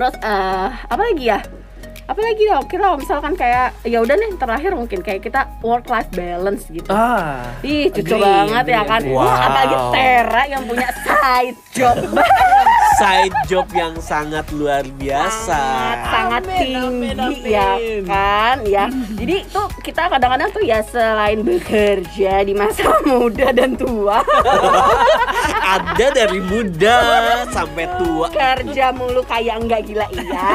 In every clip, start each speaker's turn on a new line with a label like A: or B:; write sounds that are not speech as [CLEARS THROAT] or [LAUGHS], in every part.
A: terus eh apa lagi ya apa lagi ya kira misalkan kayak ya udah nih terakhir mungkin kayak kita work life balance gitu
B: Ah.
A: Ih, cucu
B: agree,
A: banget ya kan.
B: agree.
A: Wah,
C: Wow.
A: apalagi Tera yang punya [LAUGHS] side job
C: Side job yang sangat luar biasa.
A: sangat sangat
B: Amin,
A: tinggi
B: amin, amin.
A: ya kan ya. Jadi tuh kita kadang-kadang tuh ya selain bekerja di masa [LAUGHS] muda dan tua,
C: Ada dari muda [LAUGHS] sampai tua.
A: kerja mulu kayak enggak gila iya.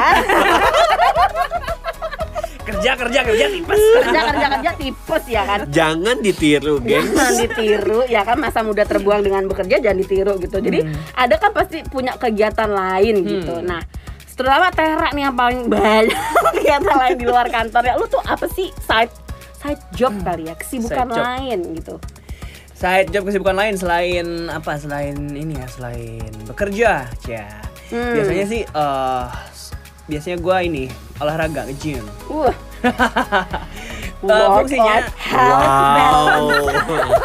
B: Kerja kerja kerja tipes.
A: Kerja kerja kerja tipes ya kan.
C: Jangan ditiru, gengs.
A: Jangan ditiru ya kan masa muda terbuang dengan bekerja jangan ditiru gitu. Jadi ada kan pasti punya kegiatan lain gitu. Nah, terutama Tera nih yang paling banyak [LAUGHS] kegiatan lain di luar kantor ya. Lu tuh apa sih side side job kali ya, kesibukan lain gitu.
B: Side job kesibukan lain selain apa? Selain ini ya, selain bekerja, ya.
A: Hmm.
B: Biasanya sih eh biasanya gua ini olahraga nge-gym.
A: Uh. [LAUGHS]
B: Eh, fungsinya
C: Wow.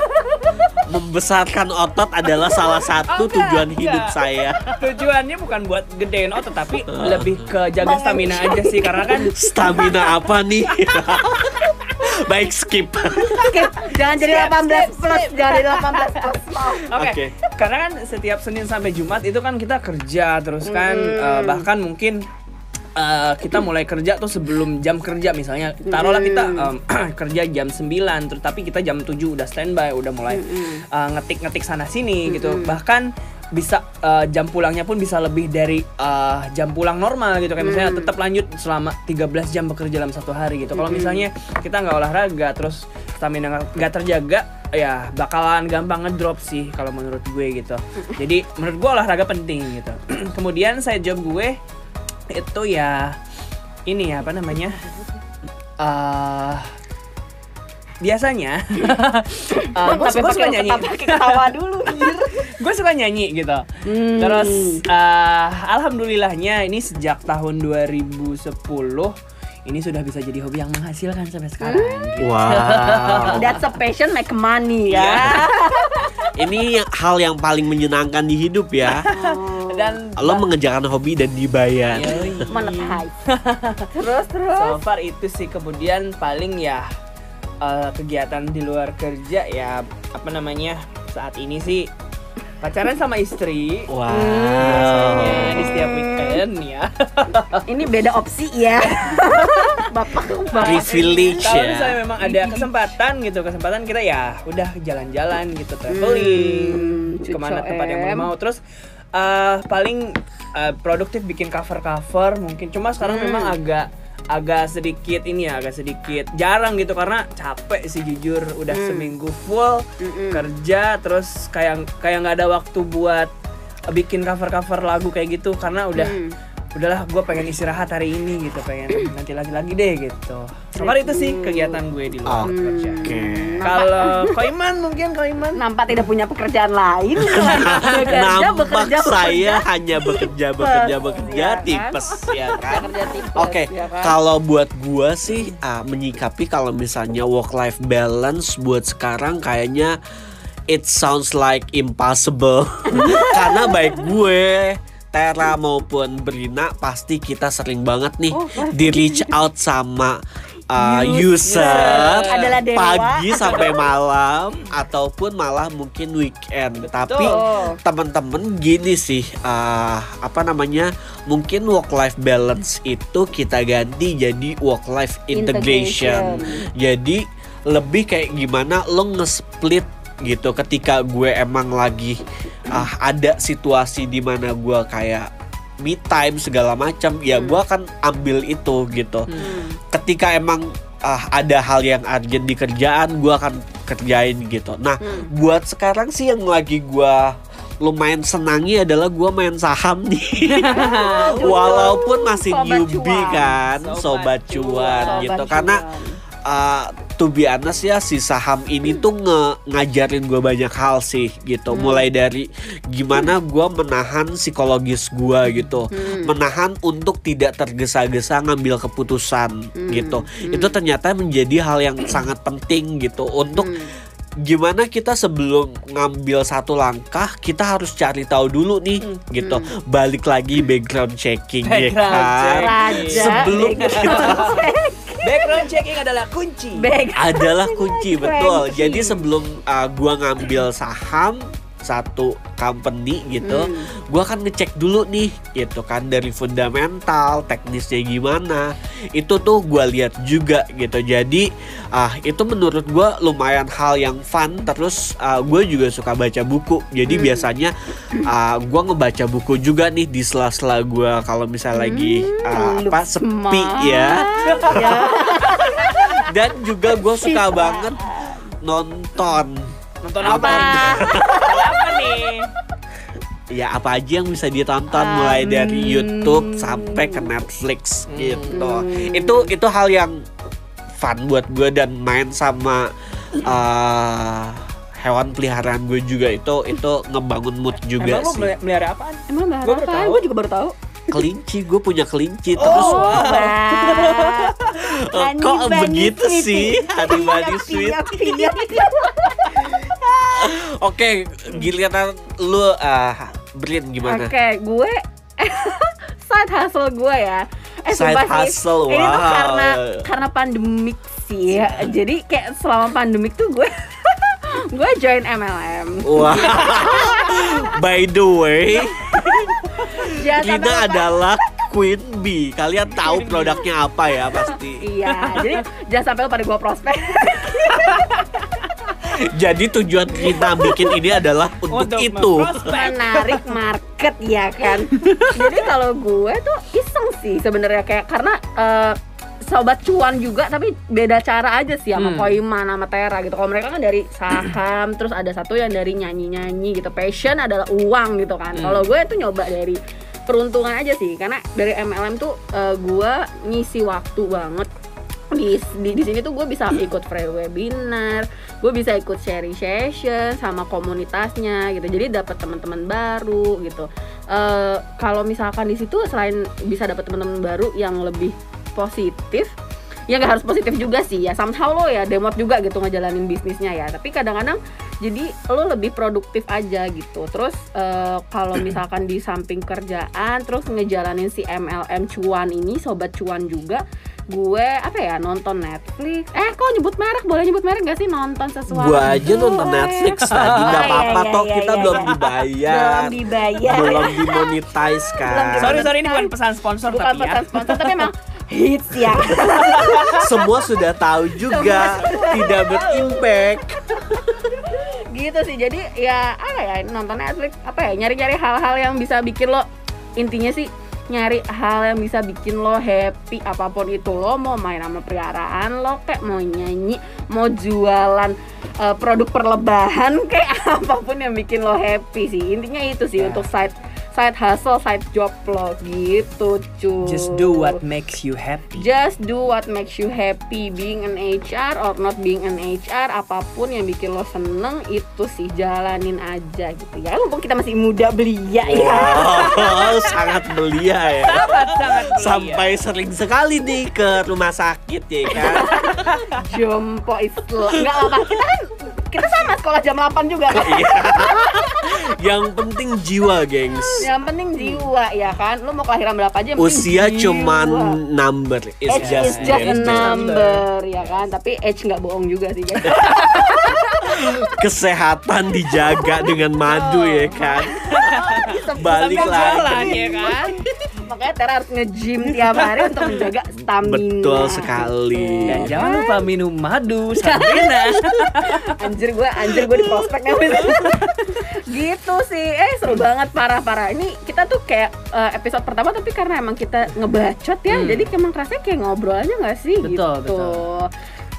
C: [LAUGHS] Membesarkan otot adalah salah satu
B: Oh, enggak,
C: tujuan hidup
B: enggak.
C: saya.
B: Tujuannya bukan buat gedein otot tapi lebih ke jaga stamina aja sih karena kan
C: Stamina apa nih? [LAUGHS] Baik skip.
A: Skip. Jangan jadi
B: Skip,
A: 18
B: skip,
A: plus,
B: skip.
A: jangan jadi 18 plus. Maaf.
B: Oke,
C: Oke.
B: karena kan setiap Senin sampai Jumat itu kan kita kerja terus kan eh, bahkan mungkin eh, kita mulai kerja tuh sebelum jam kerja misalnya taruhlah kita em, [CLEARS THROAT] kerja jam 9 terus tapi kita jam 7 udah standby udah mulai eh, ngetik-ngetik sana sini gitu bahkan bisa eh, jam pulangnya pun bisa lebih dari eh, jam pulang normal gitu kayak misalnya tetap lanjut selama 13 jam bekerja dalam satu hari gitu. Kalau misalnya kita nggak olahraga terus stamina nggak- terjaga ya bakalan gampang ngedrop sih kalau menurut gue gitu. Jadi menurut gue olahraga penting gitu. [CLEARS THROAT] Kemudian saya job gue itu ya ini ya apa namanya eh biasanya uh, gue
A: Sampai
B: suka
A: pakai
B: nyanyi
A: ketawa- pakai ketawa dulu. [LAUGHS] anjir.
B: gue suka nyanyi gitu terus eh, alhamdulillahnya ini sejak tahun 2010 ini sudah bisa jadi hobi yang menghasilkan sampai sekarang gitu.
C: Wow. [LAUGHS]
A: That's a passion make money ya. [LAUGHS]
C: Ini yang- hal yang paling menyenangkan di hidup ya.
B: dan
C: Lo mengerjakan hobi dan dibayar.
A: Monetize. terus terus.
B: so far itu sih kemudian paling ya eh, kegiatan di luar kerja ya apa namanya saat ini sih pacaran sama istri
C: Wow.
B: biasanya di setiap weekend ya [LAUGHS]
A: Ini beda opsi ya. [LAUGHS] Bapak bapak.
C: Privilege
B: kalau
C: ya.
B: misalnya memang ada kesempatan gitu kesempatan kita ya udah jalan-jalan gitu traveling
A: Hmm,
B: ke mana
A: cucu
B: tempat yang
A: em.
B: mau terus eh, paling eh, produktif bikin cover cover mungkin cuma sekarang
A: Hmm.
B: memang agak agak sedikit ini ya agak sedikit jarang gitu karena capek sih jujur udah
A: Hmm.
B: seminggu full kerja terus kayak kayak nggak ada waktu buat bikin cover cover lagu kayak gitu karena udah
A: Hmm.
B: Udahlah gue pengen istirahat hari ini gitu pengen nanti lagi lagi deh gitu kemarin itu sih kegiatan gue di luar
C: Oke.
B: kerja kalau Koiman mungkin Koiman
A: Nampak tidak punya pekerjaan lain [LAUGHS] bekerja,
C: Nampak
A: bekerja,
C: saya hanya bekerja, bekerja, bekerja,
A: Iya kan?
C: tipes ya kan.
A: Bekerja tipes,
C: Oke,
A: ya kan?
C: kalau buat gua sih ah, menyikapi kalau misalnya work life balance buat sekarang kayaknya it sounds like impossible. [LAUGHS] Karena baik gue Tera maupun Brina pasti kita sering banget nih
A: Oh,
C: di reach out sama uh,
A: User.
C: user pagi sampai malam ataupun malah mungkin weekend. Tapi teman-teman gini sih uh, apa namanya mungkin work life balance itu kita ganti jadi work life integration. Jadi lebih kayak gimana lo nge-split gitu ketika gue emang lagi ah, ada situasi di mana gue kayak me time segala macam ya gue akan ambil itu gitu. Ketika emang ah, ada hal yang urgent di kerjaan gue akan kerjain gitu. Nah
A: Hmm.
C: buat sekarang sih yang lagi gue lumayan senangi adalah gue main saham nih. [LAUGHS] Walaupun masih
A: Sobat
C: newbie
A: cuan.
C: kan
B: Sobat
C: sobat, cuan, gitu. Karena uh, to be honest ya si saham ini tuh nge ngajarin gue banyak hal sih gitu. Mulai dari gimana gue menahan psikologis gue gitu. Menahan untuk tidak tergesa-gesa ngambil keputusan gitu. Itu ternyata menjadi hal yang sangat penting gitu. Untuk gimana kita sebelum ngambil satu langkah kita harus cari tahu dulu nih gitu. Balik lagi background checking ya
B: Background
C: kan?
B: check.
C: Sebelum
A: background check.
B: Background checking adalah kunci.
A: Back-
C: adalah kunci betul
A: Kunci.
C: jadi sebelum uh, gua ngambil saham satu company gitu
A: Hmm.
C: gua akan ngecek dulu nih gitu kan dari fundamental teknisnya gimana. Itu tuh gua lihat juga gitu. Jadi ah itu menurut gua lumayan hal yang fun. Terus ah, gue juga suka baca buku. Jadi
A: Hmm.
C: biasanya ah, gua ngebaca buku juga nih di sela-sela gua. Kalau misalnya lagi ah,
A: Hmm,
C: apa sepi ya.
A: ya. [LAUGHS]
C: dan juga gue suka banget nonton
B: Nonton
A: Apa?
B: apa? Nih?
C: ya apa aja yang bisa ditonton
A: Um,
C: mulai dari YouTube sampai ke Netflix
B: Hmm.
C: gitu itu itu hal yang fun buat gue dan main sama uh, hewan peliharaan gue juga itu itu ngebangun mood juga
B: Emang
C: sih
B: meli- melihara apaan?
A: Emang apa?
B: tahu.
A: Gue juga baru tahu.
C: kelinci gue punya kelinci terus
B: Oh, [LAUGHS]
A: Wah.
C: eh,
A: Honey
C: kok begitu sih bunny
A: Iya,
C: sweet [LAUGHS] oke giliran lu uh, Brin gimana
A: Oke, gue [LAUGHS] side hustle gue ya. Eh,
C: Side
A: sumpah sih,
C: hustle,
A: Ini tuh
C: wow.
A: karena karena pandemik sih ya. Jadi kayak selama pandemik tuh gue [LAUGHS] gue join MLM.
C: Wah. By the way, Rina
A: lupa.
C: adalah Queen Bee. Kalian tahu produknya apa ya pasti.
A: Iya, jadi jangan sampai lupa gue prospek.
C: Jadi tujuan Rina bikin ini adalah untuk,
B: Untuk
C: itu.
A: menarik market ya kan. [LAUGHS] Jadi kalau gue tuh iseng sih sebenarnya kayak karena eh, sobat cuan juga tapi beda cara aja sih sama
B: Hmm.
A: Koiman sama Tera gitu. Kalau mereka kan dari saham, [CLEARS THROAT] terus ada satu yang dari nyanyi-nyanyi gitu. Passion adalah uang gitu kan.
B: Hmm.
A: Kalau gue tuh nyoba dari peruntungan aja sih karena dari MLM tuh eh, gue ngisi waktu banget di di, di sini tuh gue bisa ikut free webinar, gue bisa ikut sharing session sama komunitasnya gitu. Jadi dapat teman-teman baru gitu. Eh kalau misalkan di situ selain bisa dapat teman-teman baru yang lebih positif, ya nggak harus positif juga sih ya. Somehow lo ya demot juga gitu ngejalanin bisnisnya ya. Tapi kadang-kadang jadi lo lebih produktif aja gitu. Terus eh, kalau [CLEARS THROAT] misalkan di samping kerjaan, terus ngejalanin si MLM cuan ini, sobat cuan juga gue apa ya nonton Netflix eh kok nyebut merek boleh nyebut merek gak sih nonton sesuatu
C: Gua aja nonton Netflix [LAUGHS] tadi nggak
A: iya,
C: apa-apa
A: iya,
C: toh
A: iya,
C: kita
A: iya,
C: belum
A: iya.
C: dibayar.
A: belum dibayar
C: Belum dimonetize kan.
B: Sorry sorry ini bukan pesan sponsor
A: bukan
B: tapi ya.
A: pesan sponsor tapi emang [LAUGHS] hits ya [LAUGHS]
C: Semua sudah tahu juga tidak berimpact.
A: gitu sih jadi ya apa ya nonton Netflix apa ya nyari-nyari hal-hal yang bisa bikin lo intinya sih nyari hal yang bisa bikin lo happy apa pun itu lo mau main sama peliharaan lo kayak mau nyanyi mau jualan eh, produk perlebahan [LAUGHS] kayak apa pun yang bikin lo happy sih intinya itu sih
B: Ya.
A: untuk side side hustle side job lo gitu cuy
B: Just do what makes you happy.
A: Just do what makes you happy Being an HR or not being an HR Apa pun yang bikin lo seneng Itu sih jalanin aja gitu ya Mumpung kita masih muda belia ya
C: Wow, [LAUGHS] sangat belia ya.
B: Sangat sangat belia.
C: Sampai sering sekali nih ke rumah sakit ya kan. [LAUGHS]
A: Jompo Islam Nggak apa Kita kan Kita sama sekolah jam 8 juga kan
C: Iya. [LAUGHS] Yang penting jiwa, gengs.
A: Yang penting jiwa ya kan Lo mau kelahiran berapa aja
C: Usia cuman number is
A: Age
C: just,
A: is just a number ya kan Tapi age nggak bohong juga sih guys [LAUGHS]
C: Kesehatan dijaga dengan madu ya kan. [LAUGHS] Balik
B: Sambil jalan
C: lagi.
B: ya kan.
A: Makanya Tera harus nge-gym tiap hari untuk menjaga stamina
C: Betul sekali.
B: Dan jangan lupa minum madu Sabrina. [LAUGHS]
A: anjir gue anjir gue di prospek nih gitu sih eh seru banget parah parah ini kita tuh kayak eh, episode pertama tapi karena emang kita ngebacot ya
B: Hmm.
A: jadi emang rasanya kayak ngobrol aja nggak sih
B: Betul,
A: gitu
B: betul.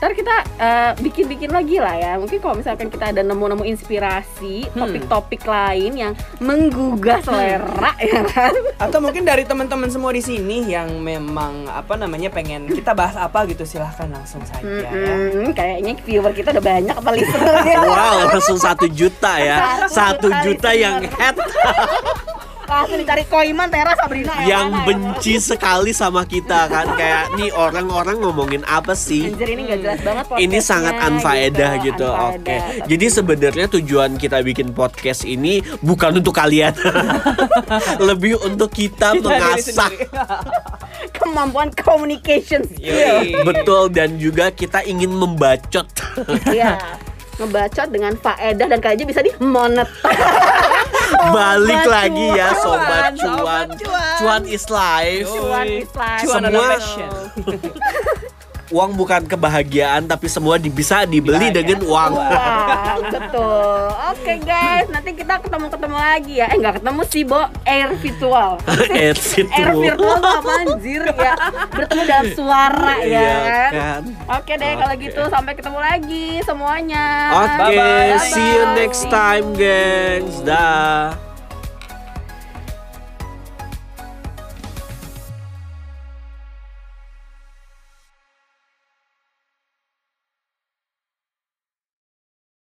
A: Ntar kita eh, bikin-bikin lagi lah ya mungkin kalau misalkan kita ada nemu-nemu inspirasi
B: Hmm.
A: topik-topik lain yang menggugah selera [LAUGHS] ya kan
B: Atau mungkin dari teman-teman semua di sini yang memang apa namanya pengen kita bahas apa gitu silahkan langsung saja ya.
A: Mm-mm, kayaknya viewer kita udah banyak apa listenernya
C: Wow, langsung satu juta ya.
A: Satu
C: Satu
A: juta
C: juta yang
A: listener.
C: head. [LAUGHS]
A: Pasti dicari koiman Tera Sabrina
C: yang
A: yang, mana, ya?
C: benci sekali sama kita kan? Kayak nih orang-orang ngomongin apa sih?
A: Anjir ini gak jelas banget
C: ini sangat unfaedah gitu,
A: unfaedah.
C: oke. Jadi sebenarnya tujuan kita bikin podcast ini bukan untuk kalian. [LAUGHS] Lebih untuk kita, mengasah. [LAUGHS]
A: kemampuan communication
C: betul dan juga kita ingin membacot.
A: Iya. Ngebacot dengan faedah dan kayaknya bisa di monet [LAUGHS]
C: balik
A: Sobat
C: lagi ya
A: cuan,
C: sobat
B: sobat
C: cuan
B: cuan.
C: cuan is life
A: cuan is life.
B: Cuan
C: Semua-. [LAUGHS] uang bukan kebahagiaan tapi semua bisa dibeli
B: Bahagia.
C: dengan uang
A: Wah, betul. Oke guys, nanti kita ketemu-ketemu lagi ya. Eh nggak ketemu sih, Bo. Air virtual. [LAUGHS]
C: Air
A: Air
C: virtual.
A: virtual tuh apa anjir ya? Bertemu dalam suara ya
C: Iya
A: kan?
C: kan
A: Oke deh kalau
C: Oke.
A: gitu sampai ketemu lagi semuanya.
C: Oke,
B: Bye-bye.
C: see you next time, gengs. Dah.